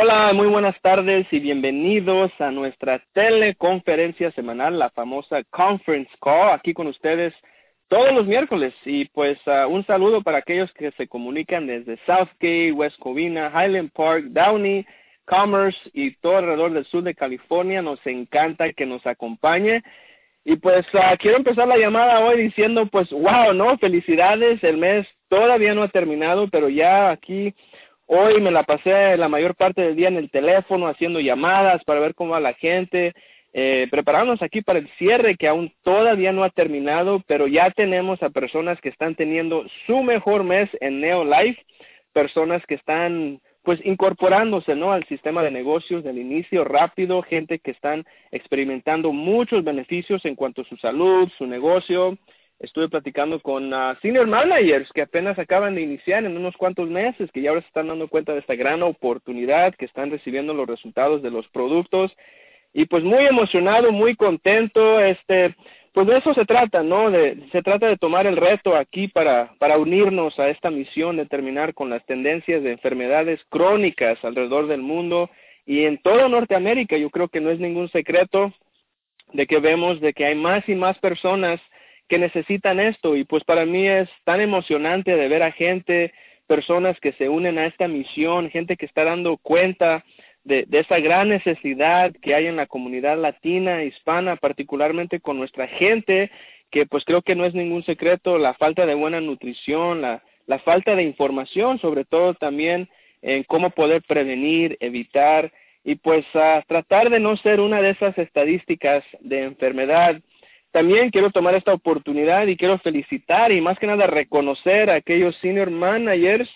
Hola, muy buenas tardes y bienvenidos a nuestra teleconferencia semanal, la famosa Conference Call, aquí con ustedes todos los miércoles. Y pues uh, un saludo para aquellos que se comunican desde Southgate, West Covina, Highland Park, Downey, Commerce y todo alrededor del sur de California. Nos encanta que nos acompañe. Y pues uh, quiero empezar la llamada hoy diciendo pues wow, ¿no? Felicidades, el mes todavía no ha terminado, pero ya aquí Hoy me la pasé la mayor parte del día en el teléfono haciendo llamadas para ver cómo va la gente, eh, preparándonos aquí para el cierre que aún todavía no ha terminado, pero ya tenemos a personas que están teniendo su mejor mes en Neolife, personas que están pues incorporándose ¿no? al sistema de negocios del inicio rápido, gente que están experimentando muchos beneficios en cuanto a su salud, su negocio, estuve platicando con uh, senior managers que apenas acaban de iniciar en unos cuantos meses, que ya ahora se están dando cuenta de esta gran oportunidad, que están recibiendo los resultados de los productos y pues muy emocionado, muy contento, este, pues de eso se trata, ¿no? De, se trata de tomar el reto aquí para, para unirnos a esta misión de terminar con las tendencias de enfermedades crónicas alrededor del mundo y en toda Norteamérica. Yo creo que no es ningún secreto de que vemos de que hay más y más personas que necesitan esto. Y pues para mí es tan emocionante de ver a gente, personas que se unen a esta misión, gente que está dando cuenta de, esa gran necesidad que hay en la comunidad latina, hispana, particularmente con nuestra gente, que pues creo que no es ningún secreto la falta de buena nutrición, la, la falta de información, sobre todo también en cómo poder prevenir, evitar y pues a tratar de no ser una de esas estadísticas de enfermedad también quiero tomar esta oportunidad y quiero felicitar y más que nada reconocer a aquellos senior managers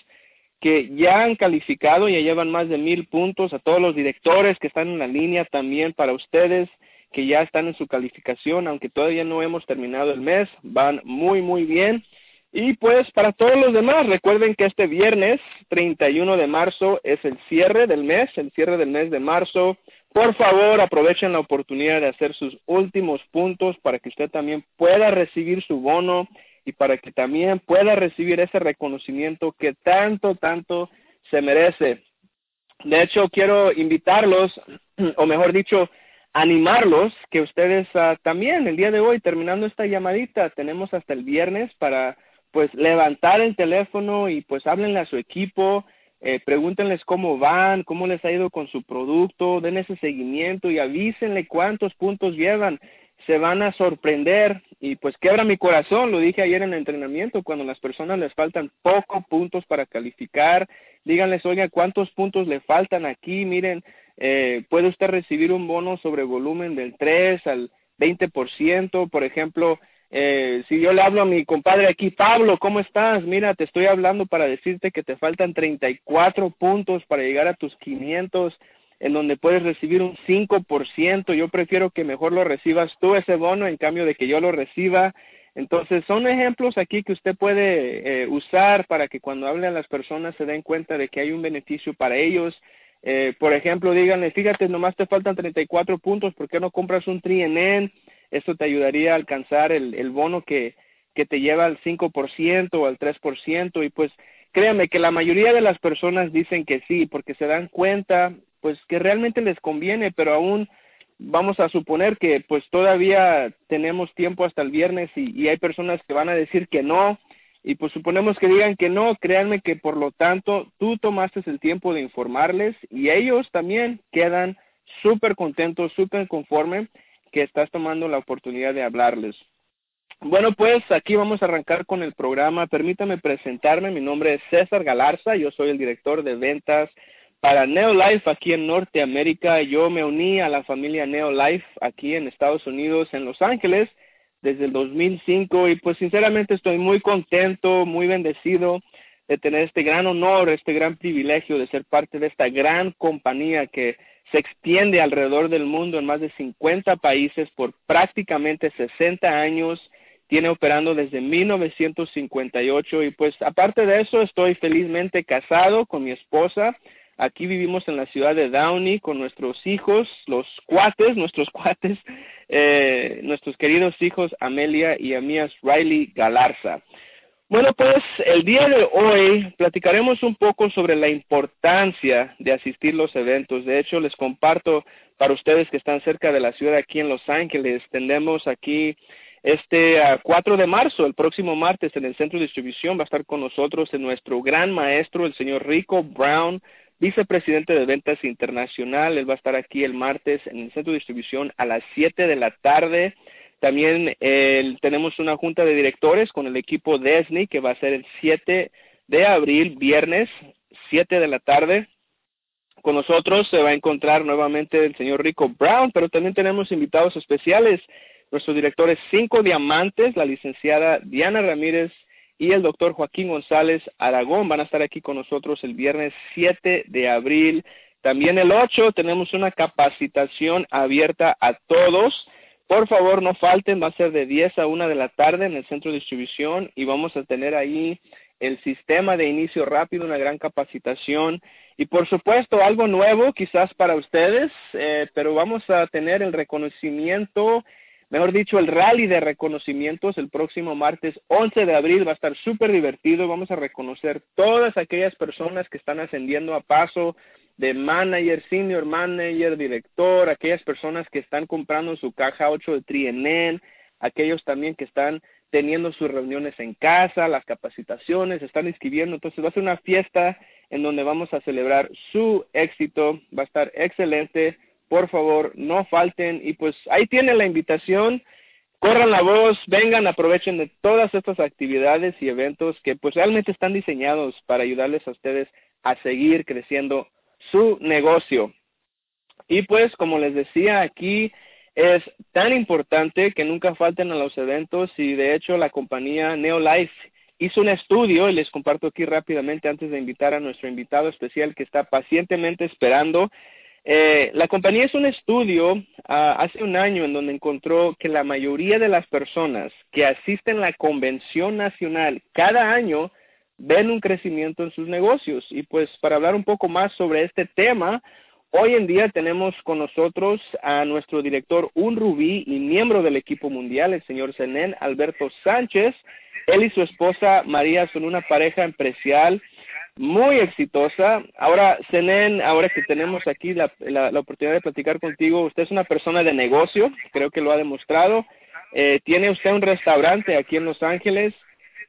que ya han calificado, ya llevan más de mil puntos, a todos los directores que están en la línea también para ustedes que ya están en su calificación, aunque todavía no hemos terminado el mes, van muy, muy bien. Y pues para todos los demás, recuerden que este viernes 31 de marzo es el cierre del mes, el cierre del mes de marzo. Por favor, aprovechen la oportunidad de hacer sus últimos puntos para que usted también pueda recibir su bono y para que también pueda recibir ese reconocimiento que tanto, tanto se merece. De hecho, quiero invitarlos, o mejor dicho, animarlos que ustedes uh, también el día de hoy, terminando esta llamadita, tenemos hasta el viernes para pues levantar el teléfono y pues háblenle a su equipo, eh, pregúntenles cómo van, cómo les ha ido con su producto, den ese seguimiento y avísenle cuántos puntos llevan. Se van a sorprender y pues quebra mi corazón, lo dije ayer en el entrenamiento, cuando a las personas les faltan pocos puntos para calificar, díganles, oiga, cuántos puntos le faltan aquí, miren, eh, puede usted recibir un bono sobre volumen del 3 al 20%, por ejemplo, eh, si yo le hablo a mi compadre aquí, Pablo, ¿cómo estás? Mira, te estoy hablando para decirte que te faltan 34 puntos para llegar a tus 500, en donde puedes recibir un 5%. Yo prefiero que mejor lo recibas tú ese bono en cambio de que yo lo reciba. Entonces, son ejemplos aquí que usted puede eh, usar para que cuando hable a las personas se den cuenta de que hay un beneficio para ellos. Eh, por ejemplo, díganle, fíjate, nomás te faltan 34 puntos, ¿por qué no compras un TriNN? Esto te ayudaría a alcanzar el, bono que, que te lleva al 5% o al 3% y pues créame que la mayoría de las personas dicen que sí porque se dan cuenta pues que realmente les conviene, pero aún vamos a suponer que pues todavía tenemos tiempo hasta el viernes y, y hay personas que van a decir que no. Y pues suponemos que digan que no, créanme que por lo tanto tú tomaste el tiempo de informarles y ellos también quedan súper contentos, súper conformes que estás tomando la oportunidad de hablarles. Bueno, pues aquí vamos a arrancar con el programa. Permítame presentarme. Mi nombre es César Galarza. Yo soy el director de ventas para Neolife aquí en Norteamérica. Yo me uní a la familia Neolife aquí en Estados Unidos, en Los Ángeles, desde el 2005 y pues sinceramente estoy muy contento, muy bendecido de tener este gran honor, este gran privilegio de ser parte de esta gran compañía que se extiende alrededor del mundo en más de 50 países por prácticamente 60 años, tiene operando desde 1958 y pues aparte de eso estoy felizmente casado con mi esposa. Aquí vivimos en la ciudad de Downey con nuestros hijos, los cuates, nuestros cuates, eh, nuestros queridos hijos Amelia y Amías Riley Galarza. Bueno, pues el día de hoy platicaremos un poco sobre la importancia de asistir los eventos. De hecho, les comparto para ustedes que están cerca de la ciudad aquí en Los Ángeles, tendremos aquí este 4 de marzo, el próximo martes, en el centro de distribución va a estar con nosotros nuestro gran maestro, el señor Rico Brown, vicepresidente de ventas internacional. Él va a estar aquí el martes en el centro de distribución a las 7 de la tarde. También tenemos una junta de directores con el equipo DESNY que va a ser el 7 de abril, viernes, 7 de la tarde. Con nosotros se va a encontrar nuevamente el señor Rico Brown, pero también tenemos invitados especiales. Nuestros directores Cinco Diamantes, la licenciada Diana Ramírez y el doctor Joaquín González Aragón van a estar aquí con nosotros el viernes 7 de abril. También el 8 tenemos una capacitación abierta a todos por favor, no falten, va a ser de 10 a 1 de la tarde en el centro de distribución y vamos a tener ahí el sistema de inicio rápido, una gran capacitación. Y por supuesto algo nuevo quizás para ustedes, eh, pero vamos a tener el reconocimiento, mejor dicho, el rally de reconocimientos el próximo martes 11 de abril, va a estar súper divertido, vamos a reconocer todas aquellas personas que están ascendiendo a paso de manager, senior manager, director, aquellas personas que están comprando su caja 8 de Trienen, aquellos también que están teniendo sus reuniones en casa, las capacitaciones, están inscribiendo. Entonces va a ser una fiesta en donde vamos a celebrar su éxito. Va a estar excelente. Por favor, no falten. Y pues ahí tienen la invitación. Corran la voz, vengan, aprovechen de todas estas actividades y eventos que pues realmente están diseñados para ayudarles a ustedes a seguir creciendo su negocio. Y pues, como les decía, aquí es tan importante que nunca falten a los eventos y de hecho la compañía Neolife hizo un estudio y les comparto aquí rápidamente antes de invitar a nuestro invitado especial que está pacientemente esperando. Eh, la compañía hizo un estudio ah, hace un año en donde encontró que la mayoría de las personas que asisten a la convención nacional cada año ven un crecimiento en sus negocios. Y pues para hablar un poco más sobre este tema, hoy en día tenemos con nosotros a nuestro director Un Rubí y miembro del equipo mundial, el señor Zenén Alberto Sánchez. Él y su esposa María son una pareja empresarial muy exitosa. Ahora, Zenén, ahora que tenemos aquí la, la, oportunidad de platicar contigo, usted es una persona de negocio, creo que lo ha demostrado. Eh, tiene usted un restaurante aquí en Los Ángeles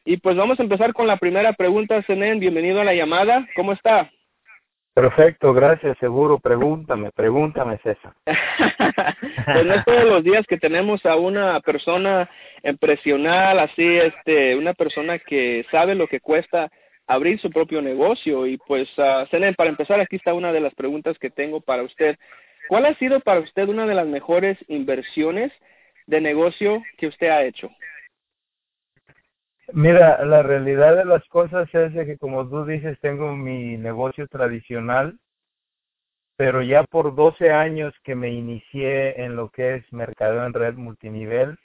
y pues vamos a empezar con la primera pregunta, Senen. Bienvenido a la llamada. ¿Cómo está? Perfecto, gracias, seguro. Pregúntame, pregúntame, César. pues no es todos los días que tenemos a una persona empresional, así, este, una persona que sabe lo que cuesta abrir su propio negocio. Y pues, uh, para empezar, aquí está una de las preguntas que tengo para usted. ¿Cuál ha sido para usted una de las mejores inversiones de negocio que usted ha hecho? Mira, la realidad de las cosas es que como tú dices, tengo mi negocio tradicional, pero ya por 12 años que me inicié en lo que es mercado en red multinivel,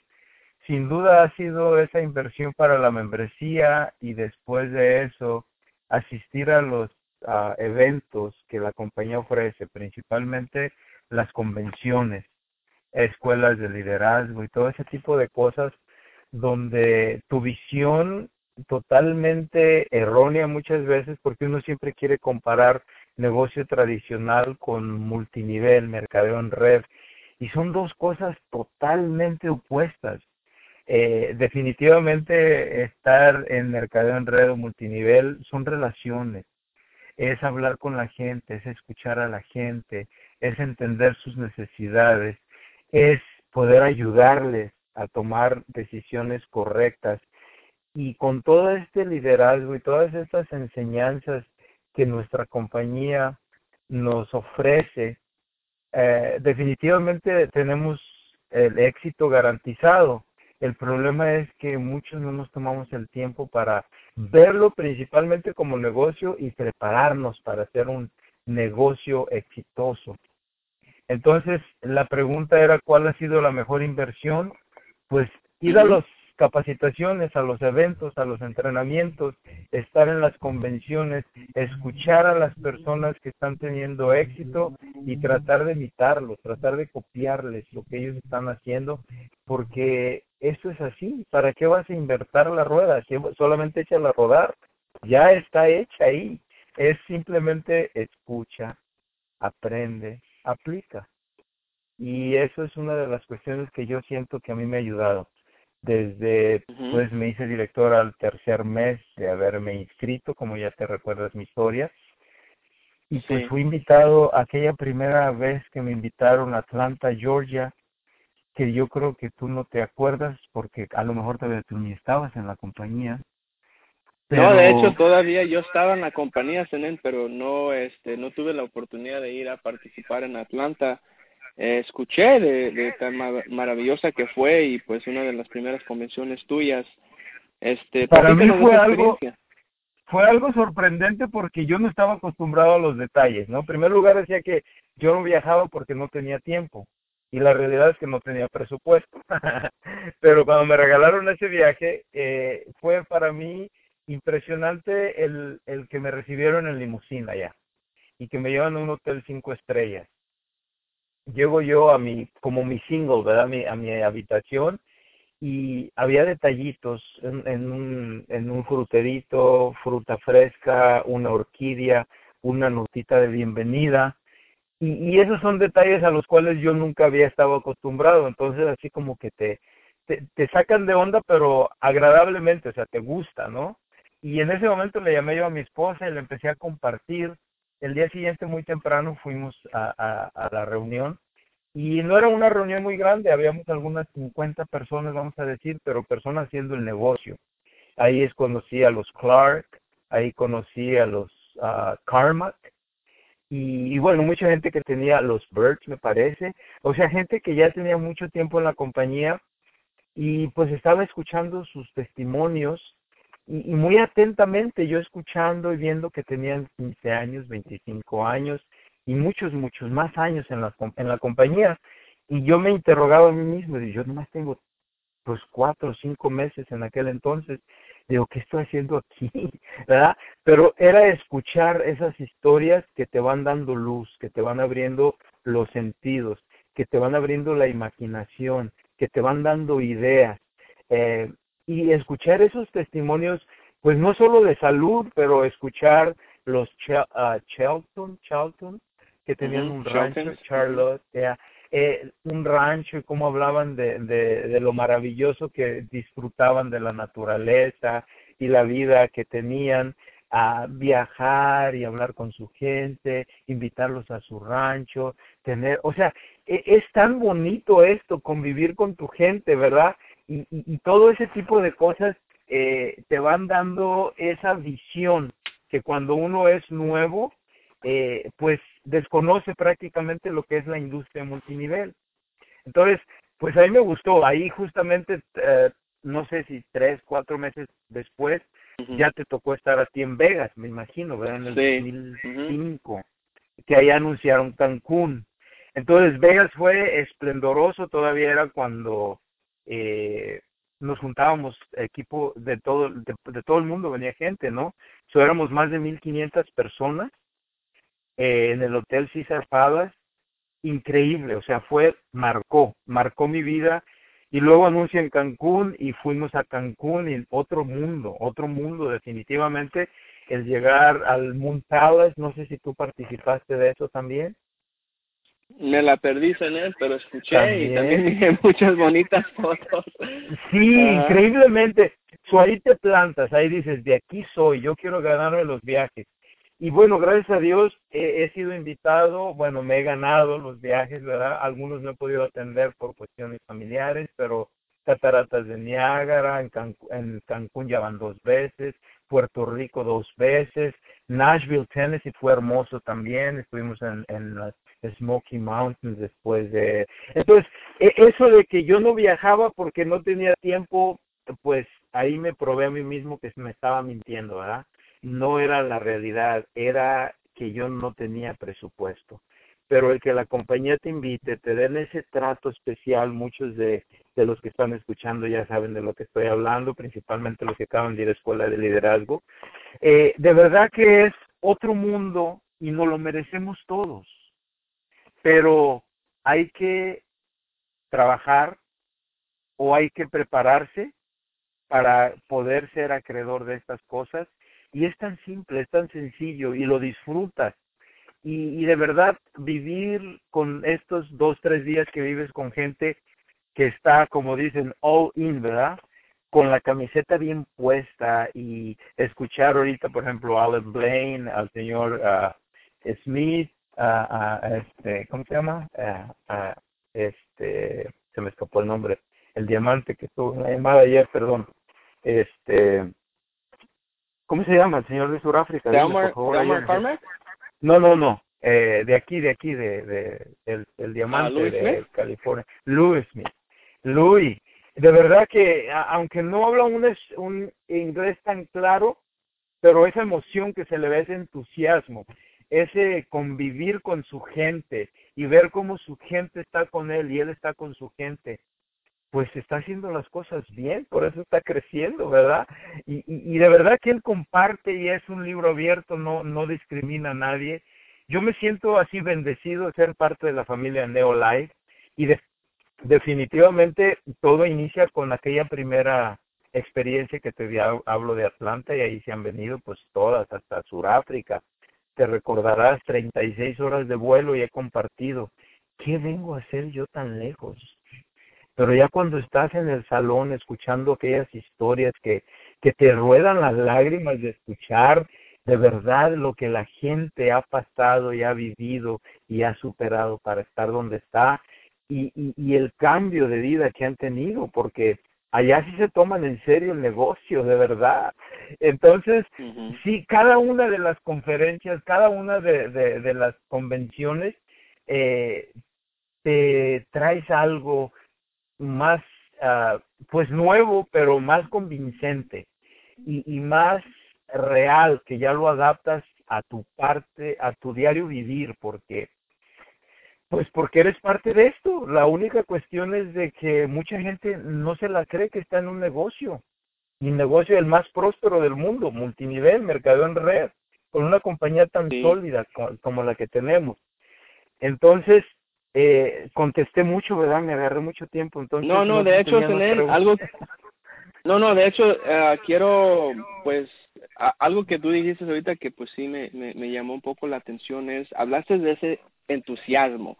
sin duda ha sido esa inversión para la membresía y después de eso asistir a los eventos que la compañía ofrece, principalmente las convenciones, escuelas de liderazgo y todo ese tipo de cosas donde tu visión totalmente errónea muchas veces porque uno siempre quiere comparar negocio tradicional con multinivel, mercadeo en red y son dos cosas totalmente opuestas. Eh, definitivamente estar en mercadeo en red o multinivel son relaciones, es hablar con la gente, es escuchar a la gente, es entender sus necesidades, es poder ayudarles a tomar decisiones correctas. Y con todo este liderazgo y todas estas enseñanzas que nuestra compañía nos ofrece, eh, definitivamente tenemos el éxito garantizado. El problema es que muchos no nos tomamos el tiempo para verlo principalmente como negocio y prepararnos para hacer un negocio exitoso. Entonces, la pregunta era cuál ha sido la mejor inversión pues ir a los capacitaciones, a los eventos, a los entrenamientos, estar en las convenciones, escuchar a las personas que están teniendo éxito y tratar de imitarlos, tratar de copiarles lo que ellos están haciendo, porque eso es así. ¿Para qué vas a invertir la rueda? Si solamente échala a rodar, ya está hecha ahí. Es simplemente escucha, aprende, aplica. Y eso es una de las cuestiones que yo siento que a mí me ha ayudado. Desde, pues me hice director al tercer mes de haberme inscrito, como ya te recuerdas mi historia. Y pues fui invitado aquella primera vez que me invitaron a Atlanta, Georgia, que yo creo que tú no te acuerdas porque a lo mejor todavía tú ni estabas en la compañía. No, de hecho todavía yo estaba en la compañía Senen, pero no este no tuve la oportunidad de ir a participar en Atlanta eh, escuché de, tan maravillosa que fue y pues una de las primeras convenciones tuyas. Este, Para mí fue algo, fue algo sorprendente porque yo no estaba acostumbrado a los detalles, ¿no? En primer lugar decía que yo no viajaba porque no tenía tiempo y la realidad es que no tenía presupuesto. Pero cuando me regalaron ese viaje, eh, fue para mí impresionante el, el que me recibieron en limusina allá y que me llevan a un hotel cinco estrellas llego yo a mi, como mi single, ¿verdad? A mi, a mi habitación y había detallitos en, en, un, en un fruterito, fruta fresca, una orquídea, una notita de bienvenida. Y, y esos son detalles a los cuales yo nunca había estado acostumbrado. Entonces, así como que te, te, te sacan de onda, pero agradablemente, o sea, te gusta, ¿no? Y en ese momento le llamé yo a mi esposa y le empecé a compartir el día siguiente, muy temprano, fuimos a, la reunión y no era una reunión muy grande, habíamos algunas 50 personas, vamos a decir, pero personas haciendo el negocio. Ahí es conocí a los Clark, ahí conocí a los uh, Carmack, y, y, bueno, mucha gente que tenía los Birds, me parece, o sea, gente que ya tenía mucho tiempo en la compañía y pues estaba escuchando sus testimonios y, muy atentamente yo escuchando y viendo que tenían 15 años, 25 años y muchos, muchos más años en la, en la compañía. Y yo me interrogaba a mí mismo, y yo nomás tengo pues cuatro o cinco meses en aquel entonces, digo, ¿qué estoy haciendo aquí? ¿verdad? Pero era escuchar esas historias que te van dando luz, que te van abriendo los sentidos, que te van abriendo la imaginación, que te van dando ideas. Eh, y escuchar esos testimonios, pues no solo de salud, pero escuchar los uh, Charlton, Charlton, que tenían un rancho, Charlotte, eh, un rancho y cómo hablaban de, de, de, lo maravilloso que disfrutaban de la naturaleza y la vida que tenían, a viajar y hablar con su gente, invitarlos a su rancho, tener, o sea, e, es tan bonito esto, convivir con tu gente, ¿verdad? Y, y, todo ese tipo de cosas eh, te van dando esa visión que cuando uno es nuevo, eh, pues desconoce prácticamente lo que es la industria multinivel. Entonces, pues a mí me gustó, ahí justamente, eh, no sé si tres, cuatro meses después, ya te tocó estar a ti en Vegas, me imagino, ¿verdad? En el 2005, que ahí anunciaron Cancún. Entonces, Vegas fue esplendoroso, todavía era cuando eh, nos juntábamos equipo de todo de, todo el mundo venía gente no so, éramos más de 1500 personas eh, en el hotel César Pavas increíble o sea fue marcó marcó mi vida. Y luego anuncia en Cancún y fuimos a Cancún y otro mundo otro mundo definitivamente. El llegar al Moon Palace no sé si tú participaste de eso también me la perdí, él, pero escuché y también dije muchas bonitas fotos. Sí, increíblemente. ahí te plantas, ahí dices, de aquí soy, yo quiero ganarme los viajes. Y bueno, gracias a Dios he, sido invitado, bueno, me he ganado los viajes, ¿verdad? Algunos no he podido atender por cuestiones familiares, pero Cataratas de Niágara, en, en Cancún ya van dos veces, Puerto Rico dos veces, Nashville, Tennessee fue hermoso también, estuvimos en, en las Smoky Mountains después de... Entonces, e, eso de que yo no viajaba porque no tenía tiempo, pues ahí me probé a mí mismo que me estaba mintiendo, ¿verdad? No era la realidad, era que yo no tenía presupuesto. pero el que la compañía te invite, te den ese trato especial, muchos de, de los que están escuchando ya saben de lo que estoy hablando, principalmente los que acaban de ir a escuela de liderazgo, eh, de verdad que es otro mundo y nos lo merecemos todos, pero hay que trabajar o hay que prepararse para poder ser acreedor de estas cosas y es tan simple, es tan sencillo y lo disfrutas y, de verdad vivir con estos dos, tres días que vives con gente que está, como dicen, all in, ¿verdad? Con la camiseta bien puesta y escuchar ahorita, por ejemplo, a Alan Blaine, al señor uh, Smith, a este, ¿cómo se llama? este, se me escapó el nombre, el diamante que estuvo en la llamada ayer, perdón. Este, ¿cómo se llama? El señor de Sudáfrica. Delmar, no, no, no. Eh, de aquí, de aquí, de, de el, el diamante ah, de California. Louis Smith. Louis. De verdad que, aunque no habla un, un inglés tan claro, pero esa emoción que se le ve, ese entusiasmo, ese convivir con su gente y ver cómo su gente está con él y él está con su gente, pues está haciendo las cosas bien, por eso está creciendo, ¿verdad? Y, y, de verdad que él comparte y es un libro abierto, no, no discrimina a nadie. Yo me siento así bendecido de ser parte de la familia Neolife y definitivamente todo inicia con aquella primera experiencia que te hablo de Atlanta y ahí se han venido pues todas hasta Sudáfrica. Te recordarás 36 horas de vuelo y he compartido. ¿Qué vengo a hacer yo tan lejos? Pero ya cuando estás en el salón escuchando aquellas historias que, que te ruedan las lágrimas de escuchar de verdad lo que la gente ha pasado y ha vivido y ha superado para estar donde está y, y, el cambio de vida que han tenido, porque allá sí se toman en serio el negocio, de verdad. Entonces, sí, cada una de las conferencias, cada una de, de, de las convenciones, eh, te traes algo, más, uh, pues nuevo, pero más convincente y, y más real, que ya lo adaptas a tu parte, a tu diario vivir, porque pues porque eres parte de esto. La única cuestión es de que mucha gente no se la cree que está en un negocio, un negocio el más próspero del mundo, multinivel, mercado en red, con una compañía tan sólida como la que tenemos. Entonces, eh, contesté mucho, ¿verdad? Me agarré mucho tiempo, entonces... No, no, de hecho, tener algo... No, no, de hecho, uh, quiero, pues, algo que tú dijiste ahorita que, pues, sí me, me, me, llamó un poco la atención es, hablaste de ese entusiasmo,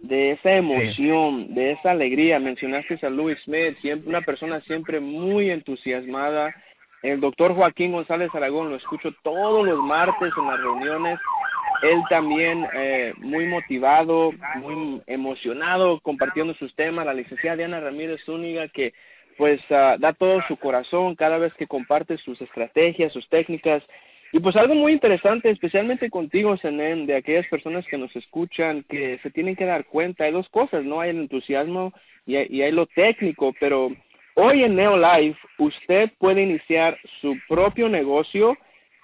de esa emoción, de esa alegría. Mencionaste a Louis Smith, siempre, una persona siempre muy entusiasmada. El doctor Joaquín González Aragón lo escucho todos los martes en las reuniones él también eh, muy motivado, muy emocionado compartiendo sus temas, la licenciada Diana Ramírez Zúñiga que pues uh, da todo su corazón cada vez que comparte sus estrategias, sus técnicas y pues algo muy interesante, especialmente contigo, Senen, de aquellas personas que nos escuchan, que se tienen que dar cuenta, hay dos cosas, ¿no? Hay el entusiasmo y hay, lo técnico, pero hoy en Neolife usted puede iniciar su propio negocio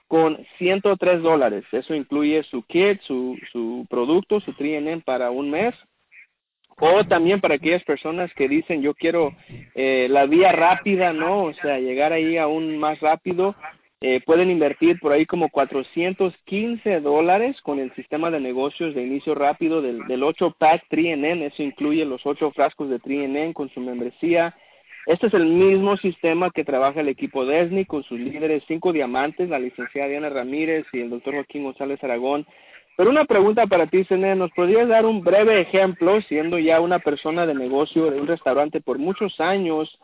con 103 dólares. Eso incluye su kit, su, su producto, su 3 para un mes. O también para aquellas personas que dicen yo quiero eh, la vía rápida, ¿no? O sea, llegar ahí aún más rápido. Eh, pueden invertir por ahí como 415 dólares con el sistema de negocios de inicio rápido del, del 8 pack 3NN. Eso incluye los 8 frascos de 3NN con su membresía, este es el mismo sistema que trabaja el equipo DESNI con sus líderes cinco diamantes, la licenciada Diana Ramírez y el doctor Joaquín González Aragón. Pero una pregunta para ti, Cené, ¿nos podrías dar un breve ejemplo, siendo ya una persona de negocio de un restaurante por muchos años,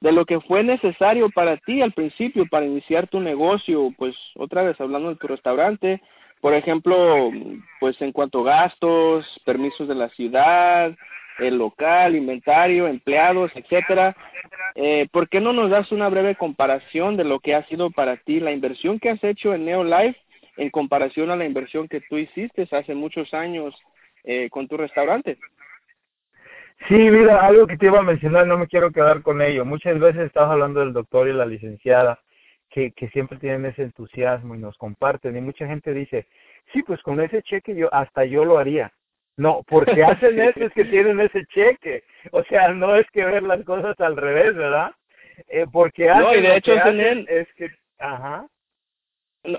de lo que fue necesario para ti al principio para iniciar tu negocio? Pues otra vez hablando de tu restaurante, por ejemplo, pues en cuanto a gastos, permisos de la ciudad, el local, inventario, empleados, etcétera. Eh, ¿Por qué no nos das una breve comparación de lo que ha sido para ti la inversión que has hecho en Neolife en comparación a la inversión que tú hiciste hace muchos años eh, con tu restaurante? Sí, mira, algo que te iba a mencionar, no me quiero quedar con ello. Muchas veces estás hablando del doctor y la licenciada, que, que siempre tienen ese entusiasmo y nos comparten. Y mucha gente dice, sí, pues con ese cheque yo hasta yo lo haría No, porque hacen eso es que tienen ese cheque. O sea, no es que ver las cosas al revés, ¿verdad? Eh, porque hacen no, y de hecho hacen es que, ajá.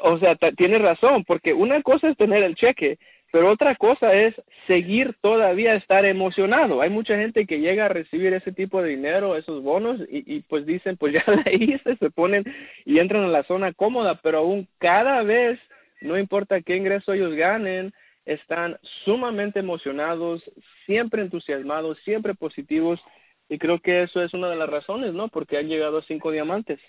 O sea, tiene razón, porque una cosa es tener el cheque, pero otra cosa es seguir todavía estar emocionado. Hay mucha gente que llega a recibir ese tipo de dinero, esos bonos, y, pues dicen, pues ya la hice, se ponen y entran a la zona cómoda, pero aún cada vez, no importa qué ingreso ellos ganen, están sumamente emocionados, siempre entusiasmados, siempre positivos, y creo que eso es una de las razones, ¿no? Porque han llegado a cinco diamantes.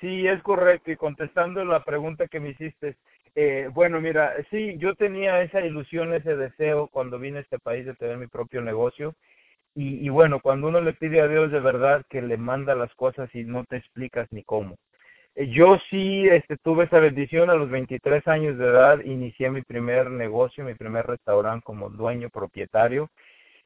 Sí, es correcto. Y contestando la pregunta que me hiciste, eh, bueno, mira, sí, yo tenía esa ilusión, ese deseo cuando vine a este país de tener mi propio negocio. Y, bueno, cuando uno le pide a Dios de verdad que le manda las cosas y no te explicas ni cómo. Eh, yo sí este, tuve esa bendición a los 23 años de edad, inicié mi primer negocio, mi primer restaurante como dueño propietario.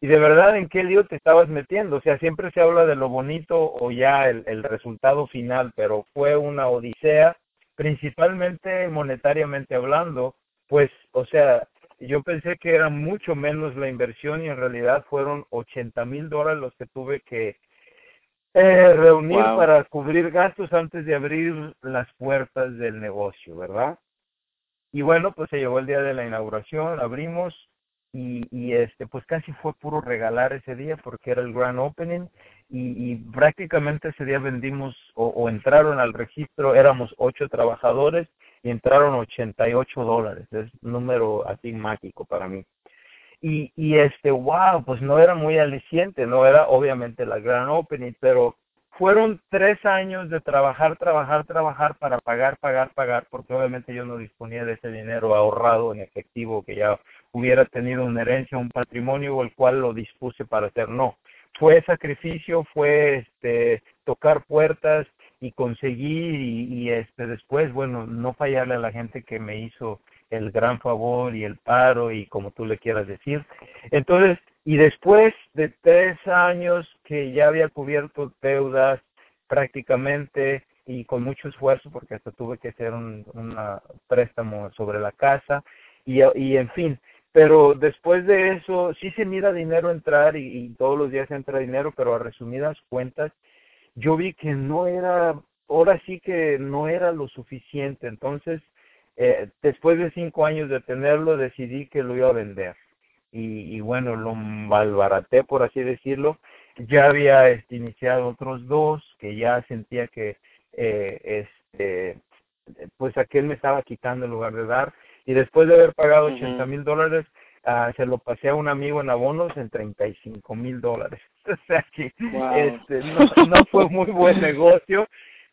Y de verdad, ¿en qué lío te estabas metiendo? O sea, siempre se habla de lo bonito o ya el resultado final, pero fue una odisea principalmente monetariamente hablando, pues, o sea, yo pensé que era mucho menos la inversión y en realidad fueron 80 mil dólares los que tuve que eh, reunir para cubrir gastos antes de abrir las puertas del negocio, ¿verdad? Y bueno, pues se llegó el día de la inauguración, abrimos y, y este, pues casi fue puro regalar ese día porque era el grand opening y, prácticamente ese día vendimos o, entraron al registro, éramos ocho trabajadores y entraron 88 dólares, es un número así mágico para mí. Y, y este, wow, pues no era muy aliciente, no era obviamente la gran opening, pero fueron tres años de trabajar, trabajar, trabajar para pagar, pagar, pagar, porque obviamente yo no disponía de ese dinero ahorrado en efectivo que ya hubiera tenido una herencia, un patrimonio o el cual lo dispuse para hacer. No, fue sacrificio, fue este tocar puertas y conseguir y, este después, bueno, no fallarle a la gente que me hizo el gran favor y el paro y como tú le quieras decir. Entonces, y después de tres años que ya había cubierto deudas prácticamente y con mucho esfuerzo porque hasta tuve que hacer un préstamo sobre la casa y en fin, pero después de eso sí se mira dinero entrar y, todos los días entra dinero, pero a resumidas cuentas, yo vi que no era, ahora sí que no era lo suficiente. Entonces, eh, después de cinco años de tenerlo, decidí que lo iba a vender. Y, y bueno, lo malbaraté, por así decirlo. Ya había este, iniciado otros dos que ya sentía que eh, este, pues aquel me estaba quitando en lugar de dar y después de haber pagado 80 mil dólares, uh, se lo pasé a un amigo en abonos en 35 mil dólares. O sea que este, no, no fue muy buen negocio,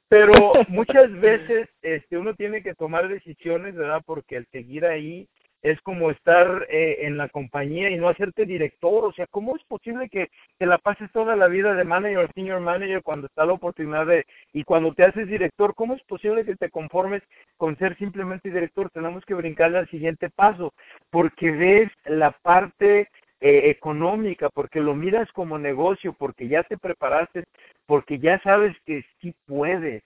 pero muchas veces este, uno tiene que tomar decisiones, ¿verdad? Porque el seguir ahí es como estar eh, en la compañía y no hacerte director. O sea, ¿cómo es posible que te la pases toda la vida de manager senior manager cuando está la oportunidad de, y cuando te haces director, ¿cómo es posible que te conformes con ser simplemente director? Tenemos que brincarle al siguiente paso, porque ves la parte eh, económica, porque lo miras como negocio, porque ya te preparaste, porque ya sabes que sí puedes.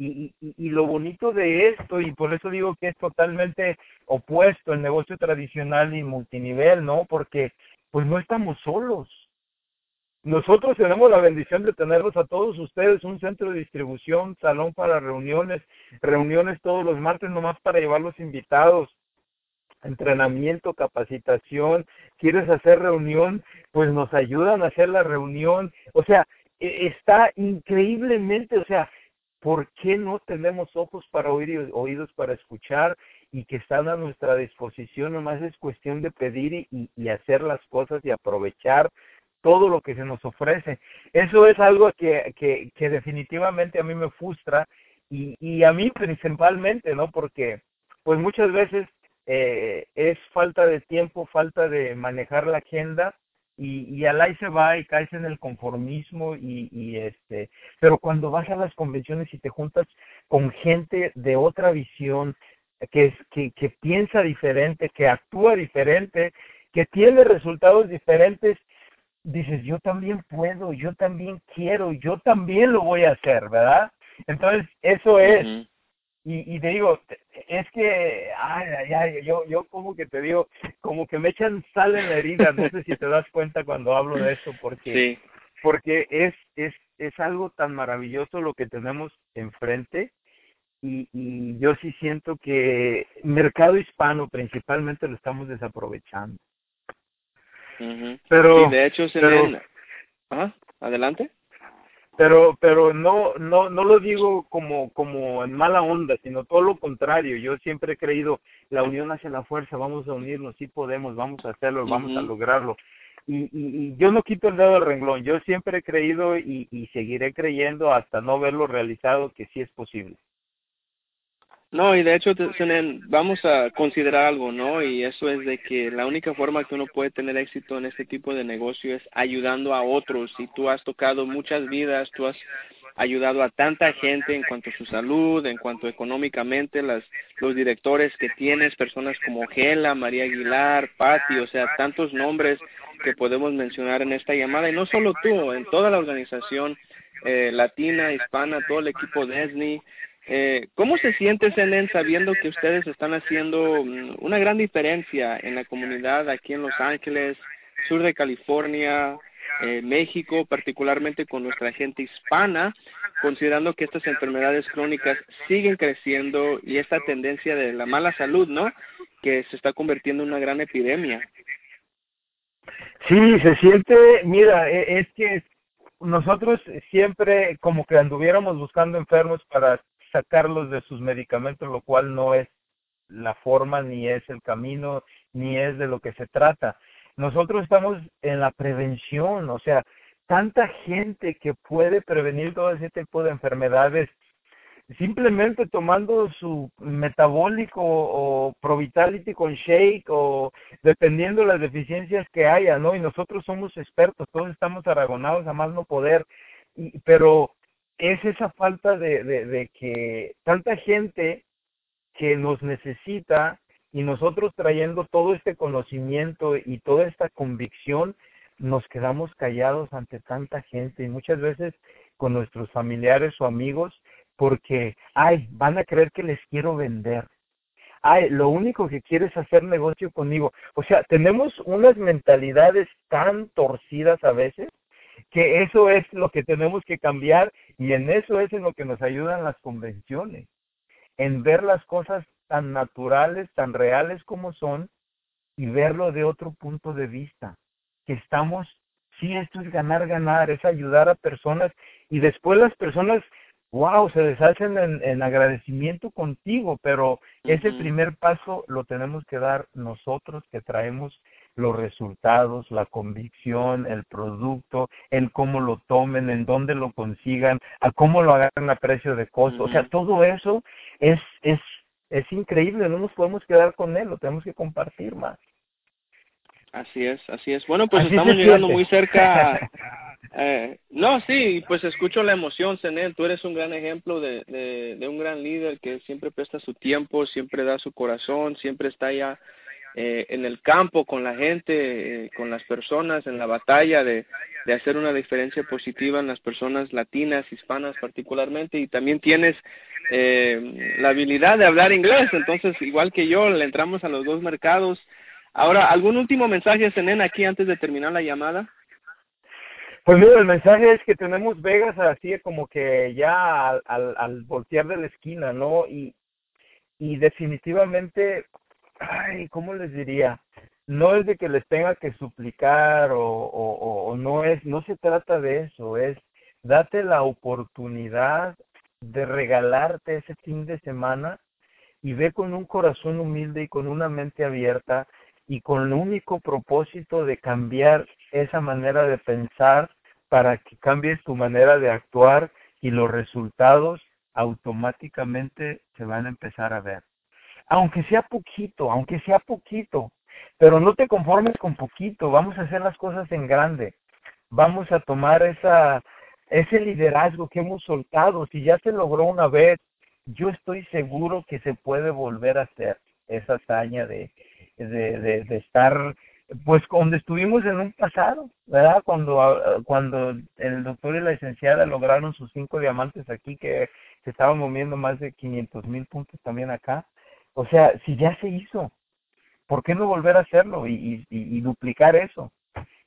Y, y, y, lo bonito de esto, y por eso digo que es totalmente opuesto el negocio tradicional y multinivel, ¿no? Porque pues no estamos solos. Nosotros tenemos la bendición de tenerlos a todos ustedes, un centro de distribución, salón para reuniones, reuniones todos los martes nomás para llevar los invitados, entrenamiento, capacitación, quieres hacer reunión, pues nos ayudan a hacer la reunión, o sea, e, está increíblemente, o sea, ¿Por qué no tenemos ojos para oír y oídos para escuchar y que están a nuestra disposición? Nomás es cuestión de pedir y, hacer las cosas y aprovechar todo lo que se nos ofrece. Eso es algo que, definitivamente a mí me frustra y, y a mí principalmente, ¿no? Porque pues muchas veces eh, es falta de tiempo, falta de manejar la agenda y, y al ahí se va y caes en el conformismo y, y este pero cuando vas a las convenciones y te juntas con gente de otra visión que, que, que piensa diferente, que actúa diferente, que tiene resultados diferentes, dices, yo también puedo, yo también quiero, yo también lo voy a hacer, ¿verdad? Entonces, eso es. Y, y te digo, es que, ay, ay, yo, yo como que te digo, como que me echan sal en la herida, no sé si te das cuenta cuando hablo de eso, porque, porque es, es, es algo tan maravilloso lo que tenemos enfrente, y, y yo sí siento que mercado hispano principalmente lo estamos desaprovechando. Pero, de hecho, se pero, adelante pero pero no no no lo digo como como en mala onda sino todo lo contrario. Yo siempre he creído la unión hacia la fuerza vamos a unirnos sí podemos vamos a hacerlo vamos a lograrlo. Y, y, y, yo no quito el dedo del renglón yo siempre he creído y, y seguiré creyendo hasta no verlo realizado que sí es posible no, y de hecho, vamos a considerar algo, ¿no? Y eso es de que la única forma que uno puede tener éxito en este tipo de negocio es ayudando a otros. Y tú has tocado muchas vidas, tú has ayudado a tanta gente en cuanto a su salud, en cuanto económicamente, las, los directores que tienes, personas como Gela, María Aguilar, Patti, o sea, tantos nombres que podemos mencionar en esta llamada. Y no solo tú, en toda la organización eh, latina, hispana, todo el equipo Disney, eh, ¿Cómo se siente, Senen, sabiendo que ustedes están haciendo mm, una gran diferencia en la comunidad aquí en Los Ángeles, sur de California, eh, México, particularmente con nuestra gente hispana, considerando que estas enfermedades crónicas siguen creciendo y esta tendencia de la mala salud, ¿no? Que se está convirtiendo en una gran epidemia. Sí, se siente, mira, e, es que nosotros siempre como que anduviéramos buscando enfermos para sacarlos de sus medicamentos, lo cual no es la forma, ni es el camino, ni es de lo que se trata. Nosotros estamos en la prevención, o sea, tanta gente que puede prevenir todo ese tipo de enfermedades simplemente tomando su metabólico o provitality con shake o dependiendo de las deficiencias que haya, ¿no? Y nosotros somos expertos, todos estamos aragonados a más no poder, y, pero es esa falta de, que tanta gente que nos necesita y nosotros trayendo todo este conocimiento y toda esta convicción, nos quedamos callados ante tanta gente y muchas veces con nuestros familiares o amigos porque, ay, van a creer que les quiero vender. Ay, lo único que quieres es hacer negocio conmigo. O sea, tenemos unas mentalidades tan torcidas a veces que eso es lo que tenemos que cambiar y en eso es en lo que nos ayudan las convenciones, en ver las cosas tan naturales, tan reales como son y verlo de otro punto de vista, que estamos, sí, esto es ganar, ganar, es ayudar a personas y después las personas, wow, se deshacen en, en agradecimiento contigo, pero ese primer paso lo tenemos que dar nosotros que traemos los resultados, la convicción, el producto, el cómo lo tomen, en dónde lo consigan, a cómo lo hagan a precio de costo. O sea, todo eso es, es, es increíble, no nos podemos quedar con él, lo tenemos que compartir más. Así es, así es. Bueno, pues estamos llegando muy cerca. Eh, no, sí, pues escucho la emoción, Senel. Tú eres un gran ejemplo de, de, de, un gran líder que siempre presta su tiempo, siempre da su corazón, siempre está allá eh, en el campo, con la gente, eh, con las personas, en la batalla de, de hacer una diferencia positiva en las personas latinas, hispanas particularmente, y también tienes eh, la habilidad de hablar inglés, entonces igual que yo, le entramos a los dos mercados. Ahora, ¿algún último mensaje, Senen, aquí antes de terminar la llamada? Pues mira, el mensaje es que tenemos Vegas así como que ya al, al, al voltear de la esquina, ¿no? Y, y definitivamente ay, ¿cómo les diría? No es de que les tenga que suplicar o, o, o no es, no se trata de eso, es date la oportunidad de regalarte ese fin de semana y ve con un corazón humilde y con una mente abierta y con el único propósito de cambiar esa manera de pensar para que cambies tu manera de actuar y los resultados automáticamente se van a empezar a ver aunque sea poquito, aunque sea poquito, pero no te conformes con poquito, vamos a hacer las cosas en grande, vamos a tomar esa, ese liderazgo que hemos soltado, si ya se logró una vez, yo estoy seguro que se puede volver a hacer esa hazaña de, de, de, estar pues cuando estuvimos en un pasado, ¿verdad? Cuando, ah, cuando el doctor y la licenciada lograron sus cinco diamantes aquí, que se estaban moviendo más de 500 mil puntos también acá. O sea, si ya se hizo, ¿por qué no volver a hacerlo y, y, duplicar eso?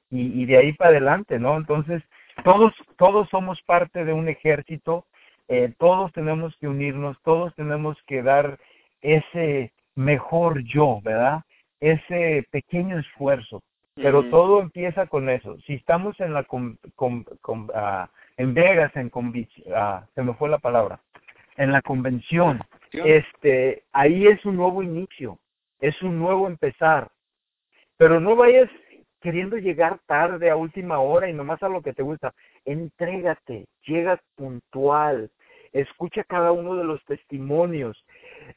Y, y, de ahí para adelante, ¿no? Entonces, todos, todos somos parte de un ejército, eh, todos tenemos que unirnos, todos tenemos que dar ese mejor yo, ¿verdad? Ese pequeño esfuerzo. Pero todo empieza con eso. Si estamos en la ah, en Vegas, en uh, se me fue la palabra, en la convención, este, ahí es un nuevo inicio, es un nuevo empezar. Pero no vayas queriendo llegar tarde a última hora y nomás a lo que te gusta. Entrégate, llega puntual, escucha cada uno de los testimonios,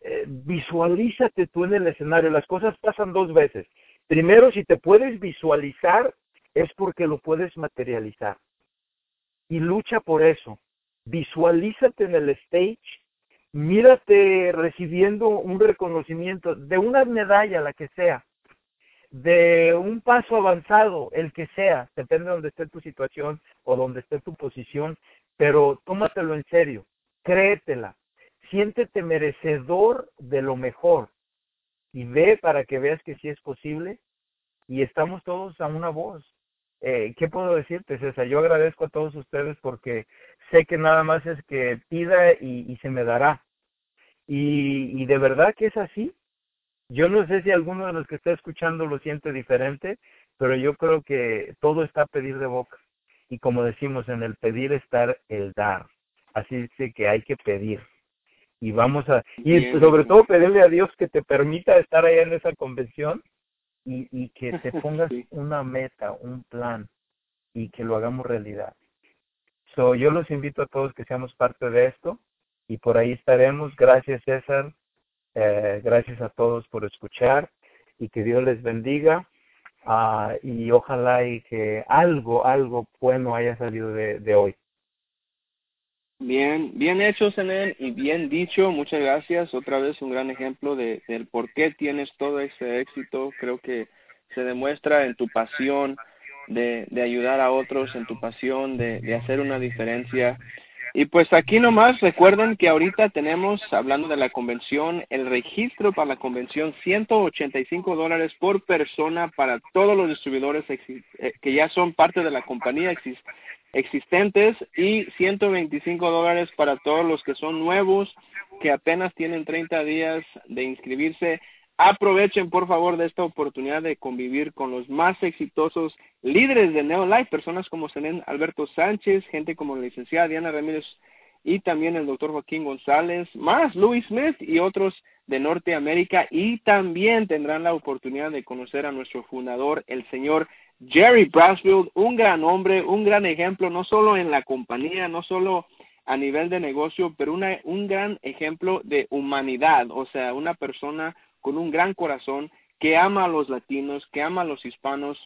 eh, visualízate tú en el escenario. Las cosas pasan dos veces. Primero, si te puedes visualizar, es porque lo puedes materializar. Y lucha por eso. Visualízate en el stage, mírate recibiendo un reconocimiento de una medalla, la que sea, de un paso avanzado, el que sea, depende de donde esté tu situación o donde esté tu posición, pero tómatelo en serio créetela, siéntete merecedor de lo mejor y ve para que veas que sí es posible y estamos todos a una voz. Eh, ¿Qué puedo decirte, César? Yo agradezco a todos ustedes porque sé que nada más es que pida y, se me dará. Y, y de verdad que es así. Yo no sé si alguno de los que está escuchando lo siente diferente, pero yo creo que todo está a pedir de boca. Y como decimos, en el pedir está el dar. Así dice que hay que pedir. Y vamos a, y sobre todo pedirle a Dios que te permita estar allá en esa convención y, y que te pongas una meta, un plan y que lo hagamos realidad. So, yo los invito a todos que seamos parte de esto y por ahí estaremos. Gracias César, eh, gracias a todos por escuchar y que Dios les bendiga. Uh, y ojalá y que algo, algo bueno haya salido de, de hoy. Bien, bien hecho, Zenén, y bien dicho. Muchas gracias. Otra vez un gran ejemplo de, del por qué tienes todo ese éxito. Creo que se demuestra en tu pasión de, de ayudar a otros, en tu pasión de, de hacer una diferencia. Y pues aquí nomás recuerden que ahorita tenemos, hablando de la convención, el registro para la convención, 185 dólares por persona para todos los distribuidores eh, que ya son parte de la compañía existentes y 125 dólares para todos los que son nuevos, que apenas tienen 30 días de inscribirse. Aprovechen por favor de esta oportunidad de convivir con los más exitosos líderes de Neolife, personas como Senen Alberto Sánchez, gente como la licenciada Diana Ramírez y también el doctor Joaquín González, más Louis Smith y otros de Norteamérica y también tendrán la oportunidad de conocer a nuestro fundador, el señor Jerry Brasfield, un gran hombre, un gran ejemplo, no solo en la compañía, no solo a nivel de negocio, pero una, un gran ejemplo de humanidad, o sea, una persona con un gran corazón que ama a los latinos, que ama a los hispanos.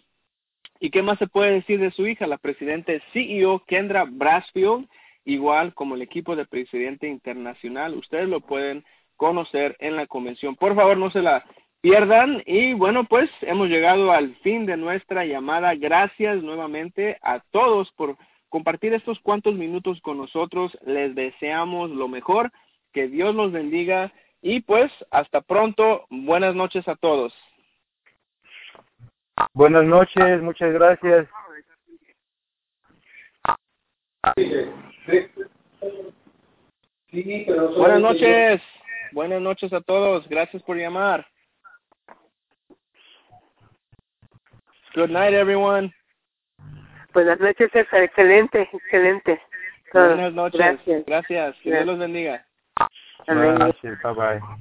¿Y qué más se puede decir de su hija, la presidente CEO Kendra Brasfield, igual como el equipo de presidente internacional? Ustedes lo pueden conocer en la convención. Por favor, no se la pierdan. Y bueno, pues hemos llegado al fin de nuestra llamada. Gracias nuevamente a todos por compartir estos cuantos minutos con nosotros. Les deseamos lo mejor. Que Dios los bendiga. Y pues hasta pronto. Buenas noches a todos. Buenas noches, muchas gracias. Buenas noches. Buenas noches a todos. Gracias por llamar. Good night, everyone. Buenas noches, César. Excelente, excelente. Buenas noches. Gracias. Gracias. Que Dios los bendiga. Gracias. Bye bye.